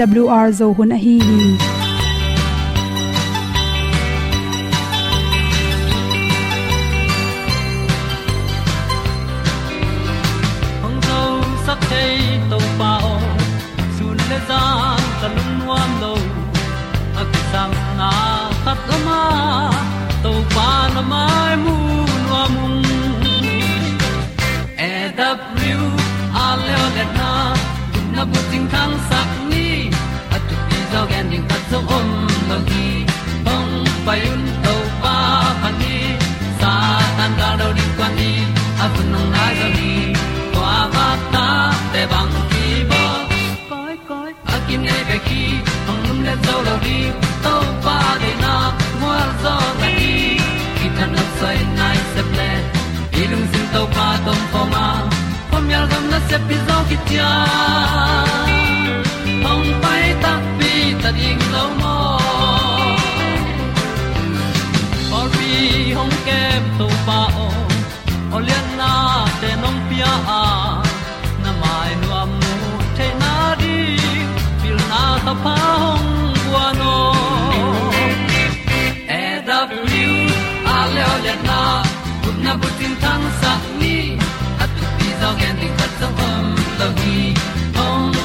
awr zo hun a hi hi. Hong zo sak chei to pa o sun le za ta lun nuam lo a ki sam na khat o ma to pa na mai mu nuam e da a le na na bu tin kan sa le to pa de na mo zo ta ni ki ta na sai nai se ple ilung sin to pa tom pa ma pom yal gam na se pi zo ki tia hong pai ta pi ta ding lo mo or bi hong kem to pa o olian na te nong pia a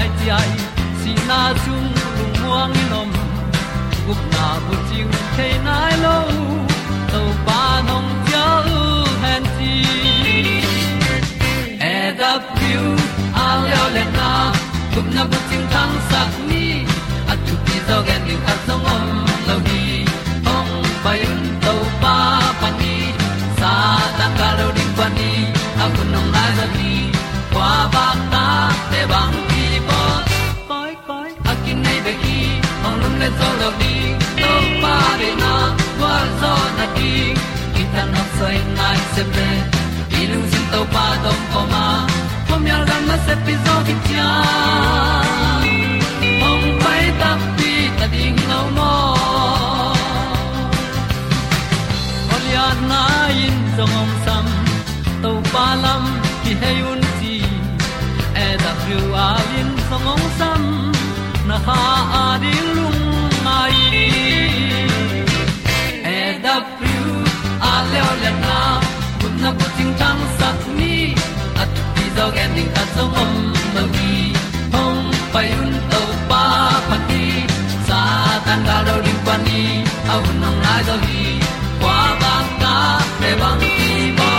ai ti ai si na chung lu muang ni nom gup na bu chiu the nai lo to pa nong pia u han ti e da piu a leo le na. Gup na bu chiu thang sak ni at tu pi zo gen ni lo di to pa de na kwa zo na ki. Kita na sai nai se ple i lung sin to pa tom ko ma. Pom yal gam na se pi zo ki tia ong pai ta pi ta ding lo mo Olia na in song om sam to pa lam ki hay un ti e da thru a lin song om sam na ha a di lung e da thru a le le na. Kun na ko ting tang sat ni at ti dog ending ta song om no gi hong pai un to pa pa ti sa tan da do ri pa ni au nong lai do gi kwa ba ta pe bang ti ba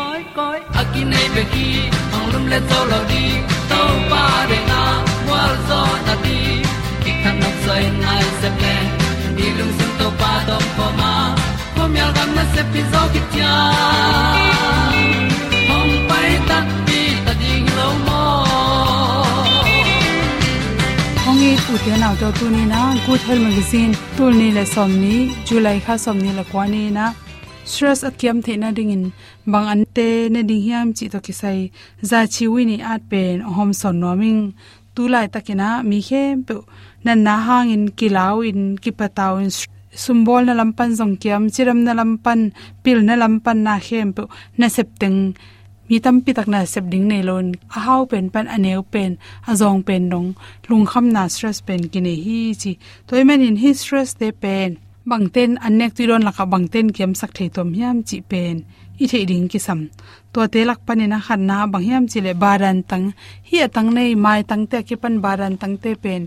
koi koi akin be ki ong lum le zo lo di to pa de na wa zo na di ki kan nok sai nai se se pi zo ki tia hom pai ta pi ta ding lo mo hongi ute naw to tu ni na good health magazine tul ni le som ni. July kha som ni la kwani na stress akiam the na ding in. Bang ante na ding hiam chi to kisai za chi wi ni at pen hom son noming tu lai takina mi khem pe nan na hang in kilaw in kipataw in sumbol na lampan zong kiam chiram na lampan, pil na lampan na khem pe na septeng mi tam pi tak na sep ding nei lon. A hau pen pan aneu pen, a zong pen dong lung kham na stress pen kine hi chi. Toy men in hi stress te pen. Bangten anek ti ron la ka bang ten kiam sak thei tom hiam chi pen i thei ding ki sam. To te lak panina khan na bang hiam chile baran tang. Hi atang nei mai tang te ki pan baran tang te pen.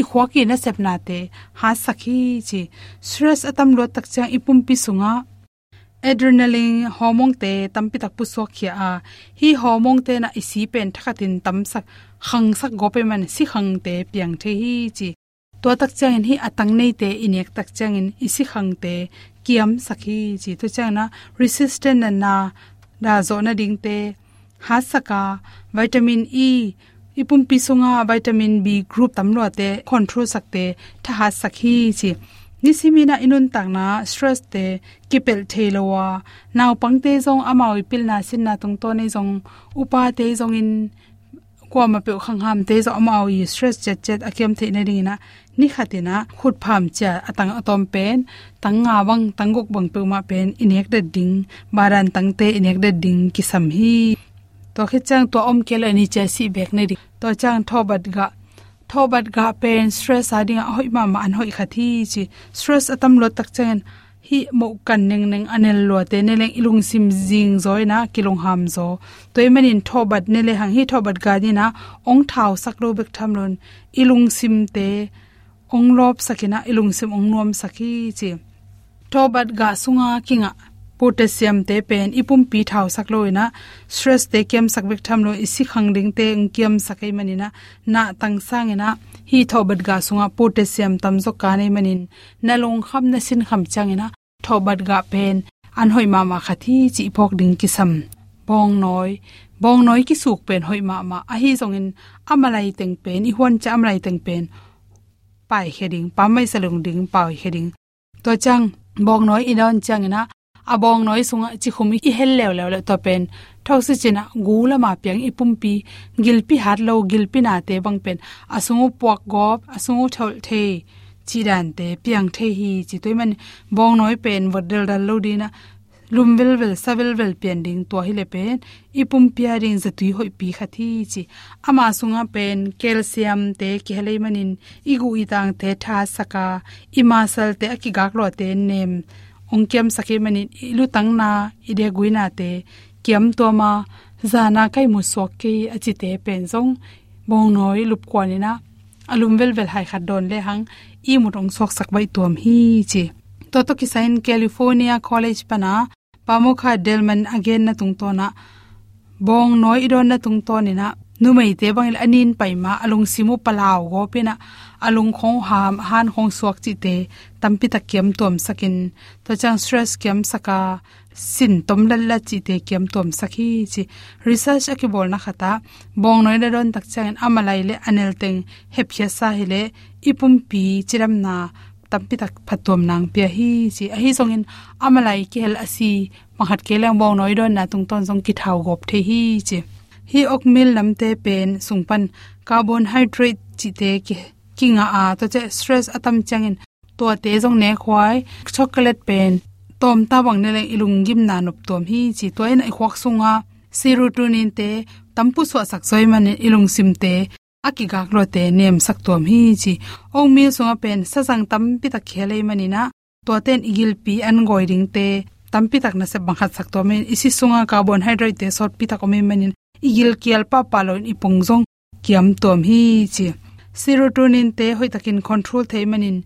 I khwa ki na sep na te. Ha sakhi chi. Stress atam lo tak chang ipum pi sunga. Adrenaline, hormone te tampi tak pu so khia a. Hi hormone te na isi pen thakatin tam sak, khang sak gope man si khang te piang the hi chi. To tak chang hi atang nei te inek tak chang in isi khang te kiam sakhi chi to chang na resistant na da zo na ding te. Hasaka vitamin e ipum pi sunga vitamin b group tamlo te, control sakte. Tha ha sakhi chi nisimina inun tangna stress te, kipel theilowa naw pangte zong amau pil na sin na tung to nei zong. Upa te zong in, kwa ma pe khang ham te zo amau stress chet chet akem the na ring na ni khatina khut pham cha atang atom pen tang nga wang tangok bang pe ma pen, inek de ding, baran tang te inek de ding ki sam hi. To khe chang to om kel ni cha si bek ne ri to chang thobat ga thobat ga pen, stress ading hoi ma ma an hoi khathi chi. Stress atam lo tak chen, hi mo kan neng neng anel lo te ne leng ilung sim jing zoi na kilong ham zo. Toy manin thobat ne le hang hi thobat ga ni na, ong thau sak ro bek tham lon, ilung sim te ong lop sakina ilung sim ong nom saki chi. Thobat ga sunga kinga potassium te pen ipum pi thau sak loina stress te kem sak bek tham lo isi khang ding te eng kem sakai manina na. Tang sangena hi thobat ga sunga potassium tam zo ka nei manin na long kham na sin kham changena thobat ga pen an hoi ma ma khathi chi phok ding ki sam bong noi. Bong noi ki suk pen hoi ma ma. A hi zong in amalai teng pen, i hon cha amalai teng pen pai heding pamai salung ding, pai heding to chang, bong noi inon changena abong noi sunga chi khumi i hel lew lew le to pen thok si china gula ma piang ipum pi gilpi hat lo gilpi na te bang pen. Asungu puak gop asungu thol the chi dan te piang the hi, chi toy man bong noi pen wadel dal lo dina lum vel vel savel vel pen ding to hi le pen ipum pia ring za tui hoi pi kha thi chi. Ama sunga pen, calcium te ki helei manin igu itang te tha saka imasal te aki gak lo te nem. Ongkiam sake manin ilu tangna, ide guina te, kiam to ma zana kai mu sok ke achi te pen zong. Bong noi lup kwani na alum vel vel hai khat don le hang, i mu rong sok sak bai tuam hi chi. To to ki california college pana pamokha delman again na tung to bong noi idon na tung to na. Nu mai te bang anin paima alung simu palaw go pina alung khong ham, han khong suak chi te. Tampi ta kem tom sakin. To chang stress kiam saka. Sin tom lal la chi te kiam tom sakhi chi. Research aki bol na khata. Bong noi don tak chang amalai le anel teng. Hepya sa hile. Ipum pi chiram na tampi tak phatom nang pia hi chi a hi songin amalai ki hel asi manghat ke lang bong noi don na tung ton song ki thau gop the hi chi hi ok mil namte pen sungpan carbohydrate chi te ki kinga a to che stress atam changin to te jong ne khwai chocolate pen tom ta bang ne le ilung gim na nup tom hi chi to en ai khwak sunga serotonin te tampu so sak soi man ilung sim te aki gak lo te nem sak tom hi chi. Ong mi sunga pen sa sang tam pi tak khele manina to ten igil pi an goi ring te. Tampi tak na se bangkhat sak to men isi sunga carbohydrate te sort pi tak omen manin igil kial pa palon ipong jong kiam tom hi chi. Serotonin te hoi takin control thei manin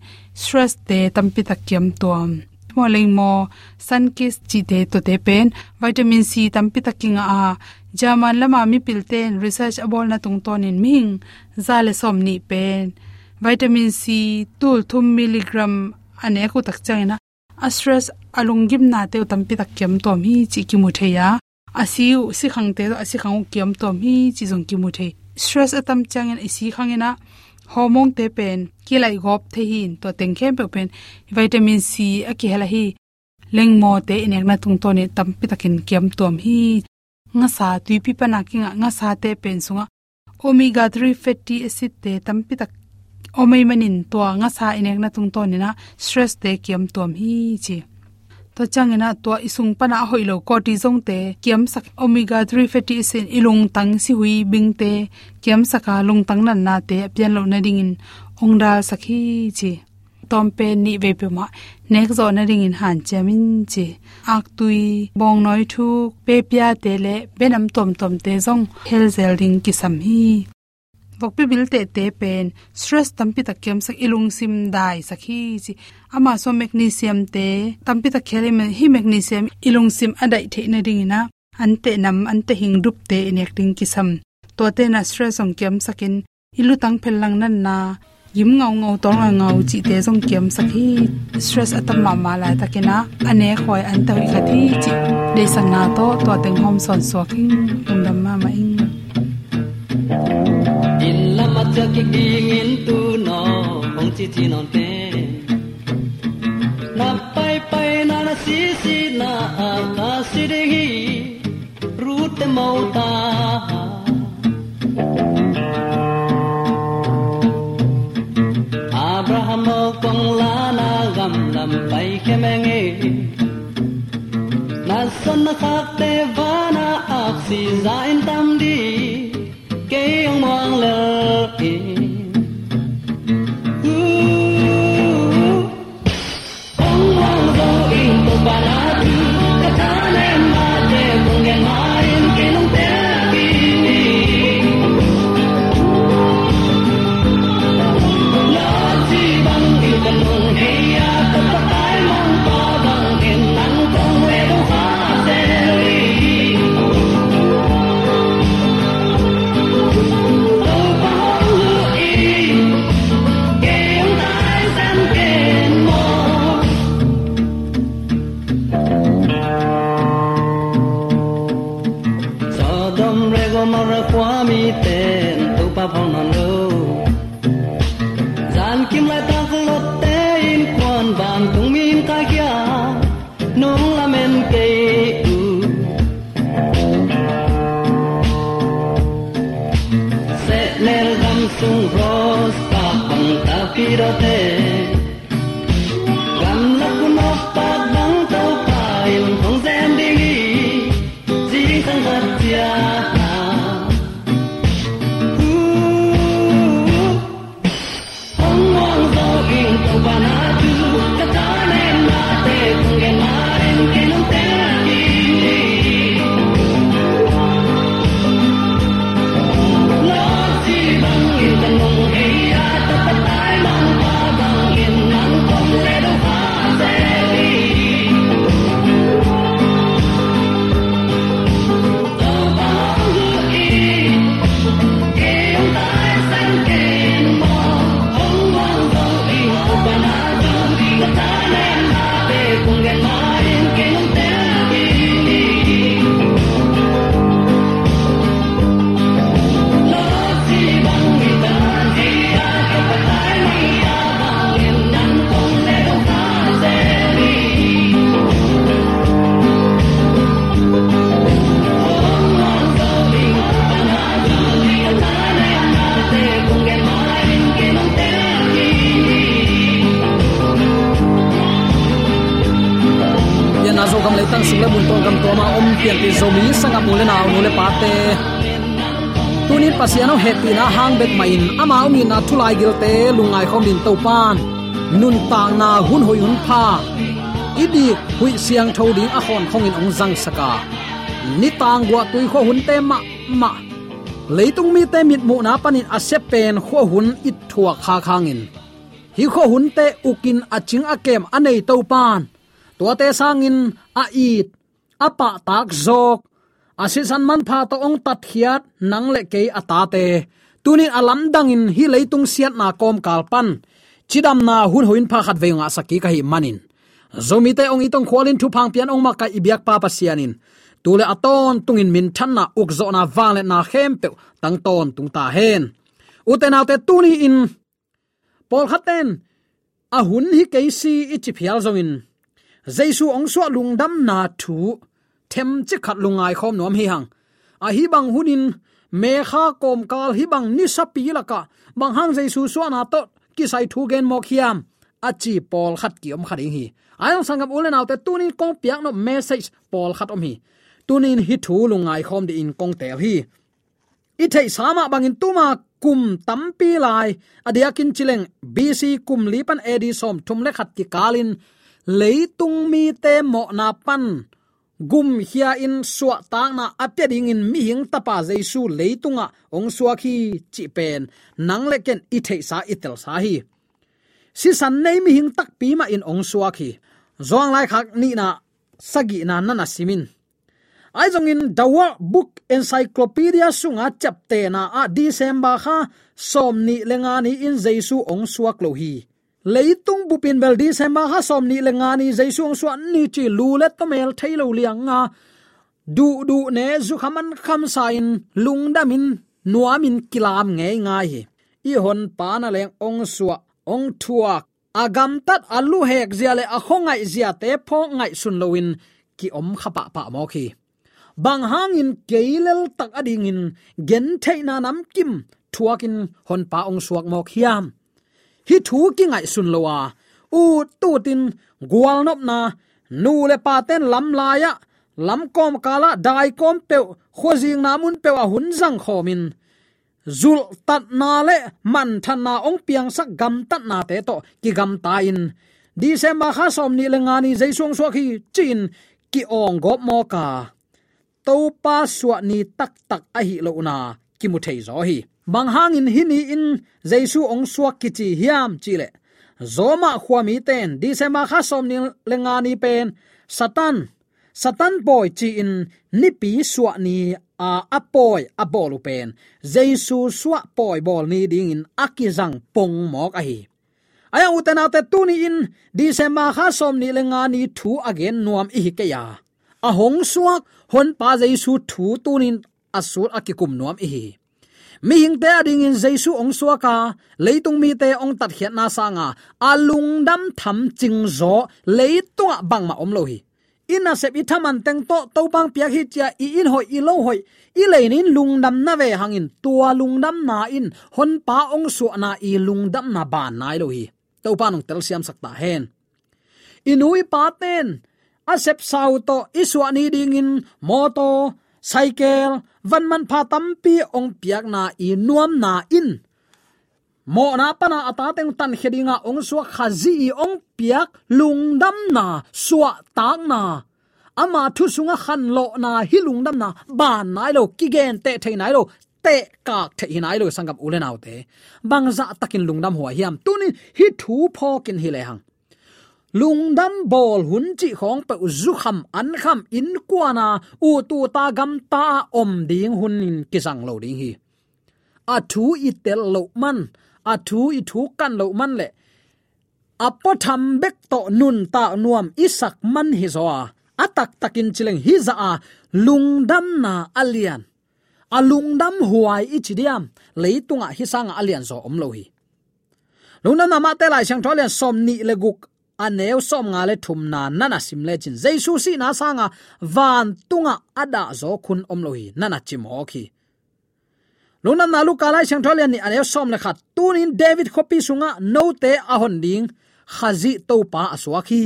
stress te tampi tak kiam tom mo leng mo sun kiss chi te to te pen vitamin c tampi takinga a jaman lama mi pilten research abol na tung tonin ming, zale somni pen, vitamin c tul thum milligram ane ko tak changena na stress alungim na te tampi tak kiam tom hi chi ki mu theya asiu si khang te asi khang kiam to mi chi jong ki mu the stress atam changen isi khangena hormone te pen kilai gop the hin to tengkhem pe pen, vitamin c aki hela hi. Lengmo te inek na tung to ni tampi takin kem tom hi. Nga sa tui pi pa na ki nga sa te pen sunga. Omega 3 fatty acid te tampi tak, omei manin to nga sa inek na tung to ni na stress te kem tom hi chi to changena to isung pana hoilo cortisol te, kiam sak omega 3 fatty acid ilung tang si hui bing te, kiam saka lung tang nan na te, pian lo na ding in ongda sakhi chi. Tom pe ni ve pe ma, nek zo na ring in han chamin chi. Ak tui, bong noi thu pe pya te le benam tom tom te zong, hel zel ding ki sam hi vokpi bil te te pen stress tampi ta kem sak ilung sim dai sakhi chi ama so magnesium te tampi ta khele me hi magnesium ilung sim adai the na ding na ante nam, ante hing dup te inek ding ki sam to te na stress ong kem sakin, ilu tang phel lang nan na. Yim ngau ngau tol nga ngau chi te jong kem sakhi stress atam ma ma la takena. Ane khoi an tawi khathi chi. De sang na to to teng hom son so king um dam ma ma ing in lama cha ki ding in tu no ong chi chi non te na pai pai na na si si na a ka si de hi ru te mau ta Abraham kong la na gam lam pai ke menge na son na khak te vana, na ak tunin pasiano happy na hangbet main. Ama umi na thulai gilte lungai khom din topan nun tang na hun hoi hun pha. Idi, hui siang tho ding a hon khong in ong jang saka. Ni tang wa tui kho hun te ma ma. Leitung mi te mit mu na panin a se pen kho hun it thua kha khangin hi kho hun te ukin aching akem anei to pan tua te sangin a it apa tak zok asisan man pha to ong tat khiat nang le ke ata te tunin alam dangin hi leitung siat na kom kalpan. Chidam na hun hoin pha khat veunga saki ka hi manin. Zomi te ong itong khwalin thu phang pian ong ma ka ibyak pa pa sianin. Tule aton tungin min thanna ukzo na vale na khempe tang ton tung ta hen. Uten autte tuni in. Pol khaten, a hun hi keisi ichi phial zongin. Jaisu ong so lungdam na thu them chi khat lungai khom nom hi hang. A hi bang hunin me kha kom kal hi bang ni sapi laka bang hang jaisu suwa na to ki sai thu gen mok hiam. Achi pol khat ki om khat hi. Ayong sangam ulen autte tunin kong piak no message pol khat om hi. Tunin hi thu lungai khom de in kong tel hi. I thei sama bangin tuma kum tampi lai. Adiakin chileng bc kum lipan edi som thum le khat ki kalin. Leitung mi te mo na pan gum hia in suwa ta na apya ding in mi hing tapa jaisu leitunga ong suwa khi chi pen. Nang le ken i thei sa itel sa hi. Si san nei mi hing tak pi ma in ong suwa khi. Zong lai khak ni na sagi na na na simin. Ai zong in dawa book encyclopedia sunga chapte na a december kha som ni lenga ni in jesu ong suak klo hi leitung bupin bel sema ha som ni lenga ni jesu suan ni chi lu le to mel thailo liang nga du du ne zu khaman kham sain lungdamin nuamin kilam nge nga hi. I hon pa na leng ong suwa ong thua agam à tat alu à hek zia le a à khongai zia te pho ngai sun loin ki om khapa pa mo khi bang hangin keilel tak ading in gen thaina nam kim thuakin hon pa ong suak mo khiam hi thu ki ngai sun lowa u tu tin gwal nop na, nu le pa ten lam la ya, lam kom kala dai kom pe khozing namun pe wa hun zang khomin zul tat na le, man than na ong piang sak gam tat na te to, ki gam ta in. December kha som ni le ngani jaisong so khi chin, ki ong go mo ka. To pa suwa ni tak tak a hi lo na, ki mu thei zo hi bang hang in hini in jaisu ong suak kichi hiam chile. Zoma khuami ten. December kha som ni lenga ni pen. Satan. Satan boy chi in nipi suwa ni a apoy abolu pen. Jaisu suwa poi bol ni ding in akizang pong mok a hi aya utana te tuni in. December kha som ni lenga ni thu again nuam i ke ya. Ahong hong suak hon pa jaisu thu tunin asur akikum nuam i mi hing te ading in jaisu ong suaka leitung mi te ong tat khiat na sanga alung dam tham ching zo leitung bang ma om lo hi. Ina sep i thaman teng to to bang pia hi cha i in hoi, i lo hoi. I leinin lungdam na ve hangin tua lungdam na in, hon pa ong su na i lungdam na ban nai lo hi. To pa nong tel siam sakta hen. Inui pa ten, a sep sau to iswa ni ding in, moto, cycle van man pha tampi ong piak na i nuam na in. Mo na pana ata teng tan khedinga ong suwa khazi ong piak lungdam na suwa tak na. Ama thu sunga khan lo na hi lungdam na ban nai lo kigen te thei nai lo, te ka the hi nai lo, sangam ulen autte bangza takin lungdam huwa hiam. Tunin hi thu phokin hi le hang lungdam bol hun chi khong pe zu kham an kham in kwana u tu ta gam ta om ding hun in kisang lo ding hi. A thu i tel lo man, a thu i thu kan lo man le apo tham bek to nun ta nuam isak man hi zo à. atak takin chileng hi za à. a lungdam na alian alungdam huai ichidiam leitunga à hi sanga alian zo om lo hi. Lungdam na ma te lai chang tholian som ni le guk aneu som nga le thum na nana sim le chin jesu si na sanga van tunga ada zo khun om lohi nana chim ho khi. Luna na lu kalai chang tholian ni aneu som le khat tunin david copy sunga no te ahon ding khazi to pa aswaki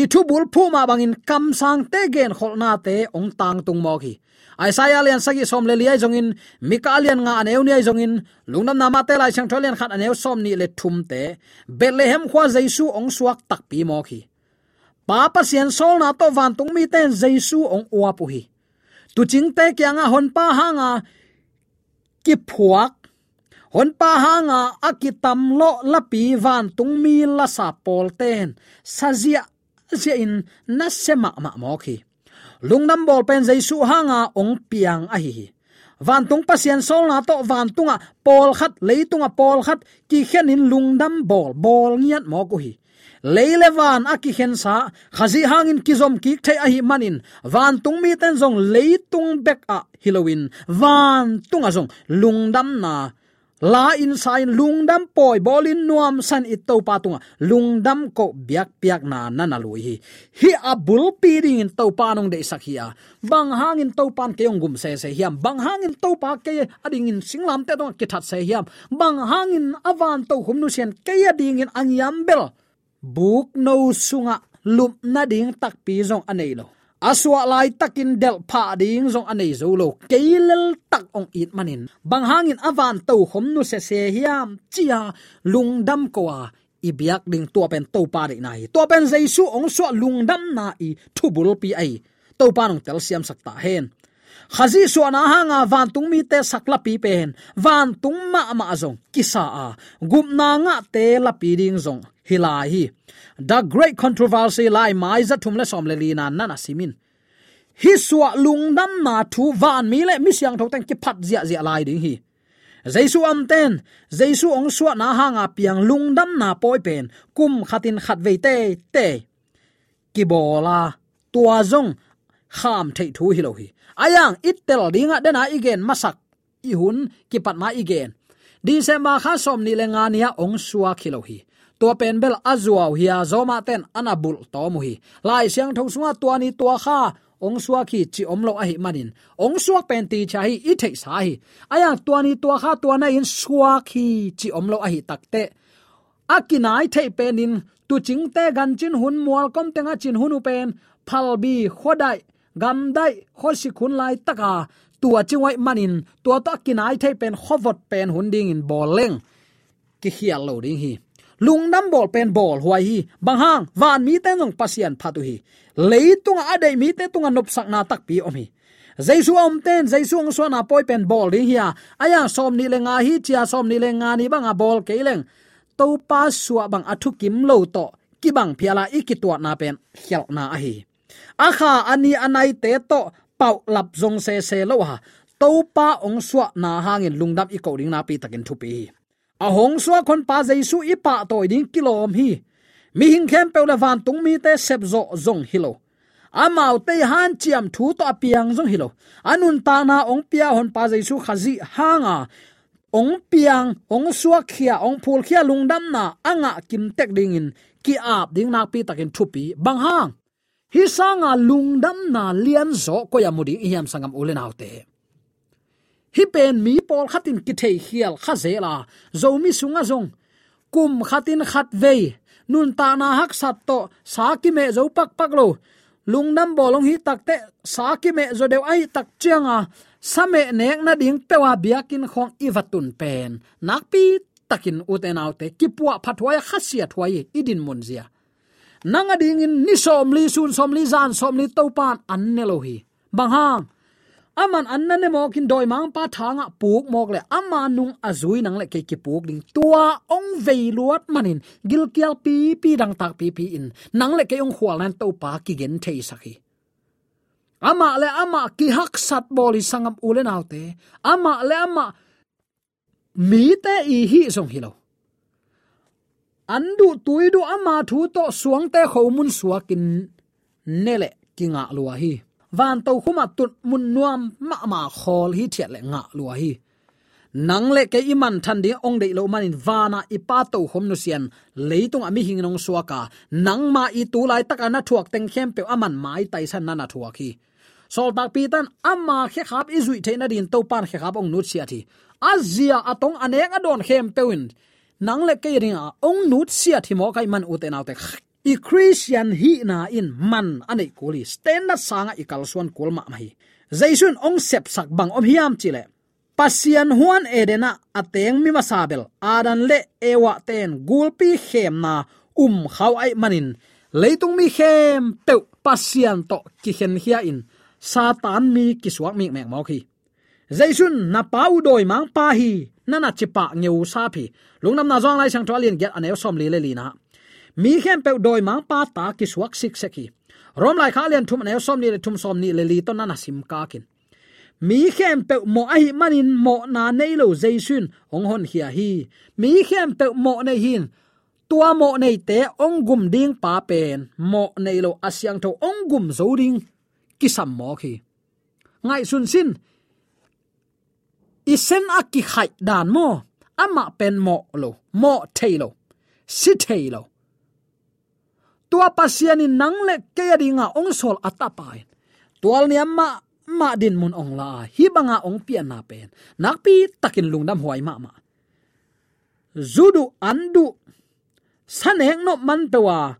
i thu bul phu ma bangin kam sang te gen kholna te ong tang tung mo khi. Isaiah lian sagi som le liai jongin Mikalian nga aneu ni jongin lungnam nama te lai chang tholian khat aneu som ni le thum te, Bethlehem khwa Jesu ong suak tak pi mo khi. Papa sian sol na to van tung mi ten Jesu ong uwa pu hi. Tu ching te kya nga hon pa ha nga, ki phuak, hon pa ha nga akitam lo lapi van tung mi la sa pol ten. Sazia zia in na sema ma mo khi lungnam bol pen jaisu hanga ong piang a hi van tung pasien sol na to van tunga pol khat leitunga pol khat, ki khenin lungdam bol bol ngiat mo ko hi. Leile van aki khen sa, khazi hangin kizom ki the a hi manin. Van tung mi ten jong leitung bek a halloween. Van tunga zong lungdam na la in sain lungdam poi bolin nuam san itto patunga lungdam ko biak piak na nana lui hi hi abul piring in to nong de sakhia bang hangin in pan ke gum se se hiam. Bang hangin topa ke ading in singlam te dong kithat se hiam. Bang hangin avan to hum nu sen ke ading in angyam bel. Buk no sunga lup na ding tak pi jong anei lo aswa lai takin del pha ding zong anei zo lo keilel tak ong it manin. Bang hangin avan to khom nu se se hiam chia lungdam kwa ibiak ding to pen to pa dei nai. To pen jaisu ong so lungdam na i thubul pi ai. To pa nong tel siam sakta hen khazi so na hanga van tung mi te sakla pi pen. Van tung ma ma zong, kisa a. Gup na nga te la pi ding zong hilai hi. The great controversy lai mai za thum le som le li na na simin hi suwa lungdam na thu van mi le mi siang tho tang ki phat zia zia lai ding hi. Jaisu am ten, jaisu ong suwa na hanga piang lungdam na poi pen. Kum khatin khat ve te te. Ki bola, tua zong, kham thei thu hi lo hi ayang itel dinga dena igen, masak. I hun ki pat ma igen. December kha som ni lenga nia ong suwa khilo hi. Tua pen bel azuaw hiya zoma ten anabul to mu hi. Lai siang thong sunga tua ni tua kha, ong suwa khi chi om lo a hi manin. Ong suwa pen ti cha hi, i thei sa hi. Aya tua ni tua kha, tua na in suwa khi chi om lo a hi takte akinai thei penin, tu ching te gan chin hun mual kom tenga chin hunu pen, phal bi khodai gam dai khosi khun lai taka tua chingwai manin, tua to kinai thei pen khovot pen hunding in boleng ki hial lo ding hi. Lungnam bol pen bol huai hi. Bang hang, van mi ten nong pasian phatu hi. Leitung adai mi te tunga nop sak na tak pi om hi. Jaisu om ten, jaisu ong so poi pen bol ding hi aya som ni lenga hi, chia som ni lenga ni banga bol ke leng. To pa suwa bang athu kim lo to. Ki bang phiala ikitwa na pen hial na a hi akha ani anai te to pau lap jong se se lo ha. To pa ong suwa na hangin lungdam i ko ring na pi takin thu pi. A hong suwa khon pa jaisu i pa toy ding kilom hi. Mi hing khem pe la van tung mi te sep zo zong hilo amau te han chiam thu to apiang zong hilo anun ta na ong pia hon pa jaisu khazi hanga. Ong piang, ong suwa khia, ong phul khia lungdam na anga kim tek ding in. Ki ap ding na pi takin thupi bang hang hi sanga lungdam na lian zo ko ya mudi hiam sangam ulen autte hi pen mi pol khatin ki thei hial kha zela zomi sunga zong. Kum khatin khat vei. Nun ta na hak sat to sa ki me zo pak pak lo. Lungnam bolong hi takte sa ki me zo deu ai tak chianga. Same nek na ding pewa biakin khong iwatun pen. Nakpi takin uten autte ki puwa phatwaya khasia thwai idin munzia nanga ding in ni som li sun, som li zan, som li topan an ne lo hi. Bang hang. Aman anna ne mokin doi mang pa thanga puk mok le. Ama nung azui nang le ke ki puk ding. Tua ong vei luat manin. Gil kial pi pi dang tak pi pi in. Nang le ke ong khwal nan to pa ki gen thei saki ama le ama ki hak sat boli sangam ule naute ama le ama mi te i hi song hilo andu tuidu ama thu to suang te khomun suakin nele kinga lua hi. Van to khuma tut mun nuam ma ma khol hi thiat le nga lua hi. Nang le ke iman than di ong de lo manin vana ipa to hom nu sian. Leitung ami hing nong suaka nang ma i tu lai taka na thuak teng khem pe aman mai tai san na na thuak hi. Sol tak pi tan amma khe khap i zui theina din to pan khe khap ong nu chi athi azia atong anek adon khem pewin nang le ke ringa ong nut sia thi mo kai man uten autte i christian hi na in man ane kuli standard sanga i kalsuan kulma mai. Jaisun ong sep sak bang om hiam chile pasian huan edena ateng mi masabel. Adan le ewa ten gulpi khem na um khaw ai manin. Leitung mi khem pe pasian to ki khen hia in. Satan mi kiswak mi mek mau khi jaisun na pau doi mang pa hi. Nana chipa ngeu sa phi. Lungnam na zong lai sang twalien get aneu som li le li na. Mi khem pe doi mang pa ta ki suak sik seki rom lai kha lian thum ne som ni le thum som ni le li to na sim ka kin. Mi khem pe mo ai manin mo na nei lo jaisun ong hon hia hi. Mi khem pe mo nei hin. Tua mo nei te ong gum ding pa pen. Mo nei lo asyang tho ong gum zo ding kisam mo khi ngai sun sin isen aki khai dan mo, ama pen mo lo, mo thailo si thailo tua pasianin nang le ke ringa ong sol atapai tual ni amma ma din mun ong la, hi banga ong pian na pen. Nakpi takin lungdam huai ma ma. Zudu andu, saneng no man pewa,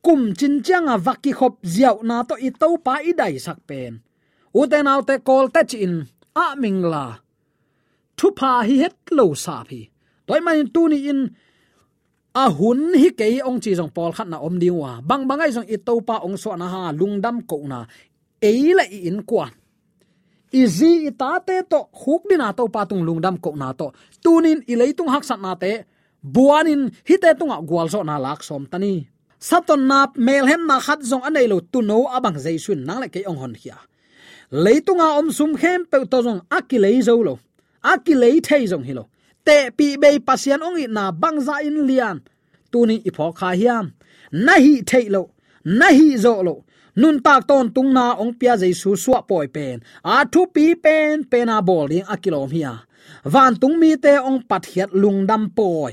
kum chin changa vaki khop ziaw na to i to pa i dai sak pen. Uten autte kol te chin, a mingla thu pa hi het lo sa phi. Toy man tu ni in, a hun hi ke ong chi jong pol khat na om diwa bang bangai jong i to pa ong so na ha, lungdam ko na. Eila i in kwa izi itate to, khuk dina to pa tung lungdam ko na to. Tunin ileitung hak sat na te buanin hite tunga gwal so na lak som tani saton na mel hem na khat zong anei lo tu no abang jaisun nang le ke ong hon khia leitunga om sum khem pe to jong akilei zo lo akilei thei jong hilo te pi be pasian ong na bangza in lian. Tuni ipho kha hiam nahi thei lo nahi zo lo nun tak ton tung na ong pia jaisu suwa poi pen a thu pi pen pen a bol ding akilom hia van tung mi te ong pat hiat lungdam poi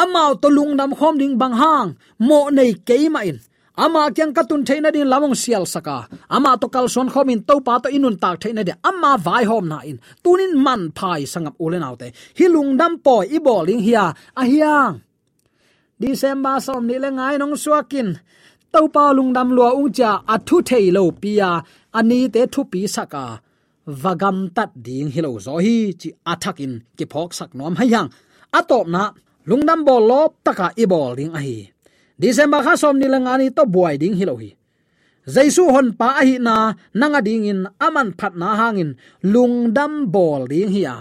amao to lungdam khom ding bang hang mo nei keima in ama kyang katun theina din lamong sial saka ama to kal son khomin to pa to inun tak theina de ama vai hom na in tunin man phai sangap ulen autte hi lungdam poi i boling hia a hiang december som ni le ngai nong suakin to pa lungdam lua ung cha athu thei lo pia ani te thu pi saka vagam tat ding hilo zo hi chi athakin ki phok sak nom hayang atop na lungdam bol lop taka i bol ding a hi december kha som ni ani to buai ding hilo hi. Jaisu hon pa hi na nanga ding in aman phat na hangin lungdam bol ding hi a.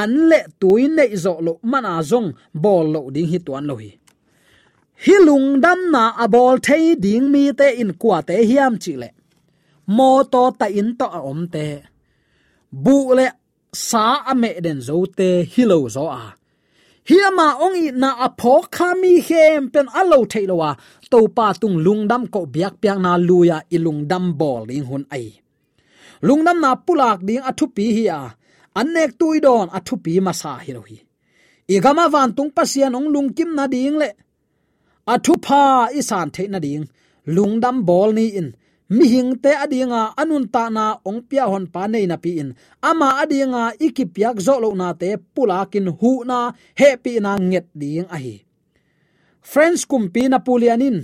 An le tuin nei zo lo mana zong bol lo ding hi tuan lo hi. Hi lungdam na abol thei ding mi te in kwa te hiam chi le. Mo to ta in to a om te. Bu le sa ame den zo te hilo zo a hiama ong i na apho khami hem pen alo theilowa to pa tung lungdam ko biak piak na luya i lungdam bol ding hun ai. Lungdam na pulak ding athu pi hi a. Anek tuidon athu pi masa hi igama hi. I van tung pasian ong lungkim na ding le. Athu pha isan the na ding. Lungdam bol ni in mi hing te adinga anun ta na ong pia hon pa nei na pi in ama adinga ikipiak zo lo na te pulakin hu na he pi na nget ding a hi friends, kum pi na pulianin.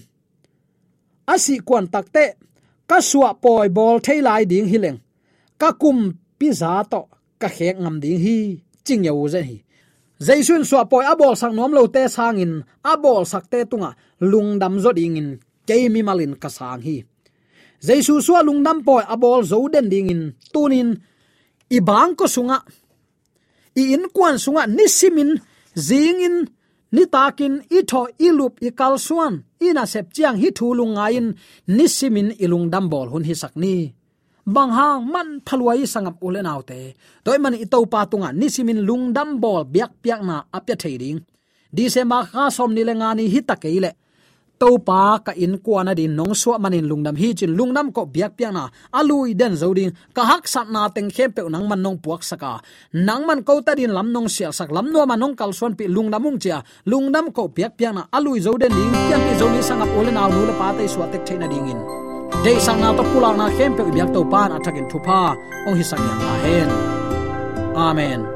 Asi kwan takte ka suwa poi bol thei lai ding hileng. Ka kum pi za to, ka khe ngam ding hi, ching yo ze hi. Jaisun suwa poi abol sang nom lo te sangin abol sak te tunga lungdam zo ding in keimi malin ka sang hi jaisu suwa lungnam poi abol zo den ding in tunin i bang ko sunga i in kwan sunga nisimin zing in ni takin i tho i lup i kal suan ina sep chiang hi thu lunga in nisimin ilung dam bol hun hi sakni bang hang man phalwai sangam ulen autte toy man i to pa tunga nisimin lungdam bol biak piak na apya theiring ma kha som ni lenga ni hi takeile to pa ka in kwana din nong so manin lungnam hi chin lungnam ko biak piak na. Alui den zoding ka hak sat na teng khem pe nang man nong puak saka. Nang man ko ta din lam nong sial sak, lam no man nong kal suan pi lungnam mung chia. Lungnam ko biak piak na, alui zoden ding, pian pi zoni sangap ole naw nu le pa tai suat tek theina ding in. Dei sang na to pula na khem pe biak to pan athakin thupa ong hi sang ya hen. Amen.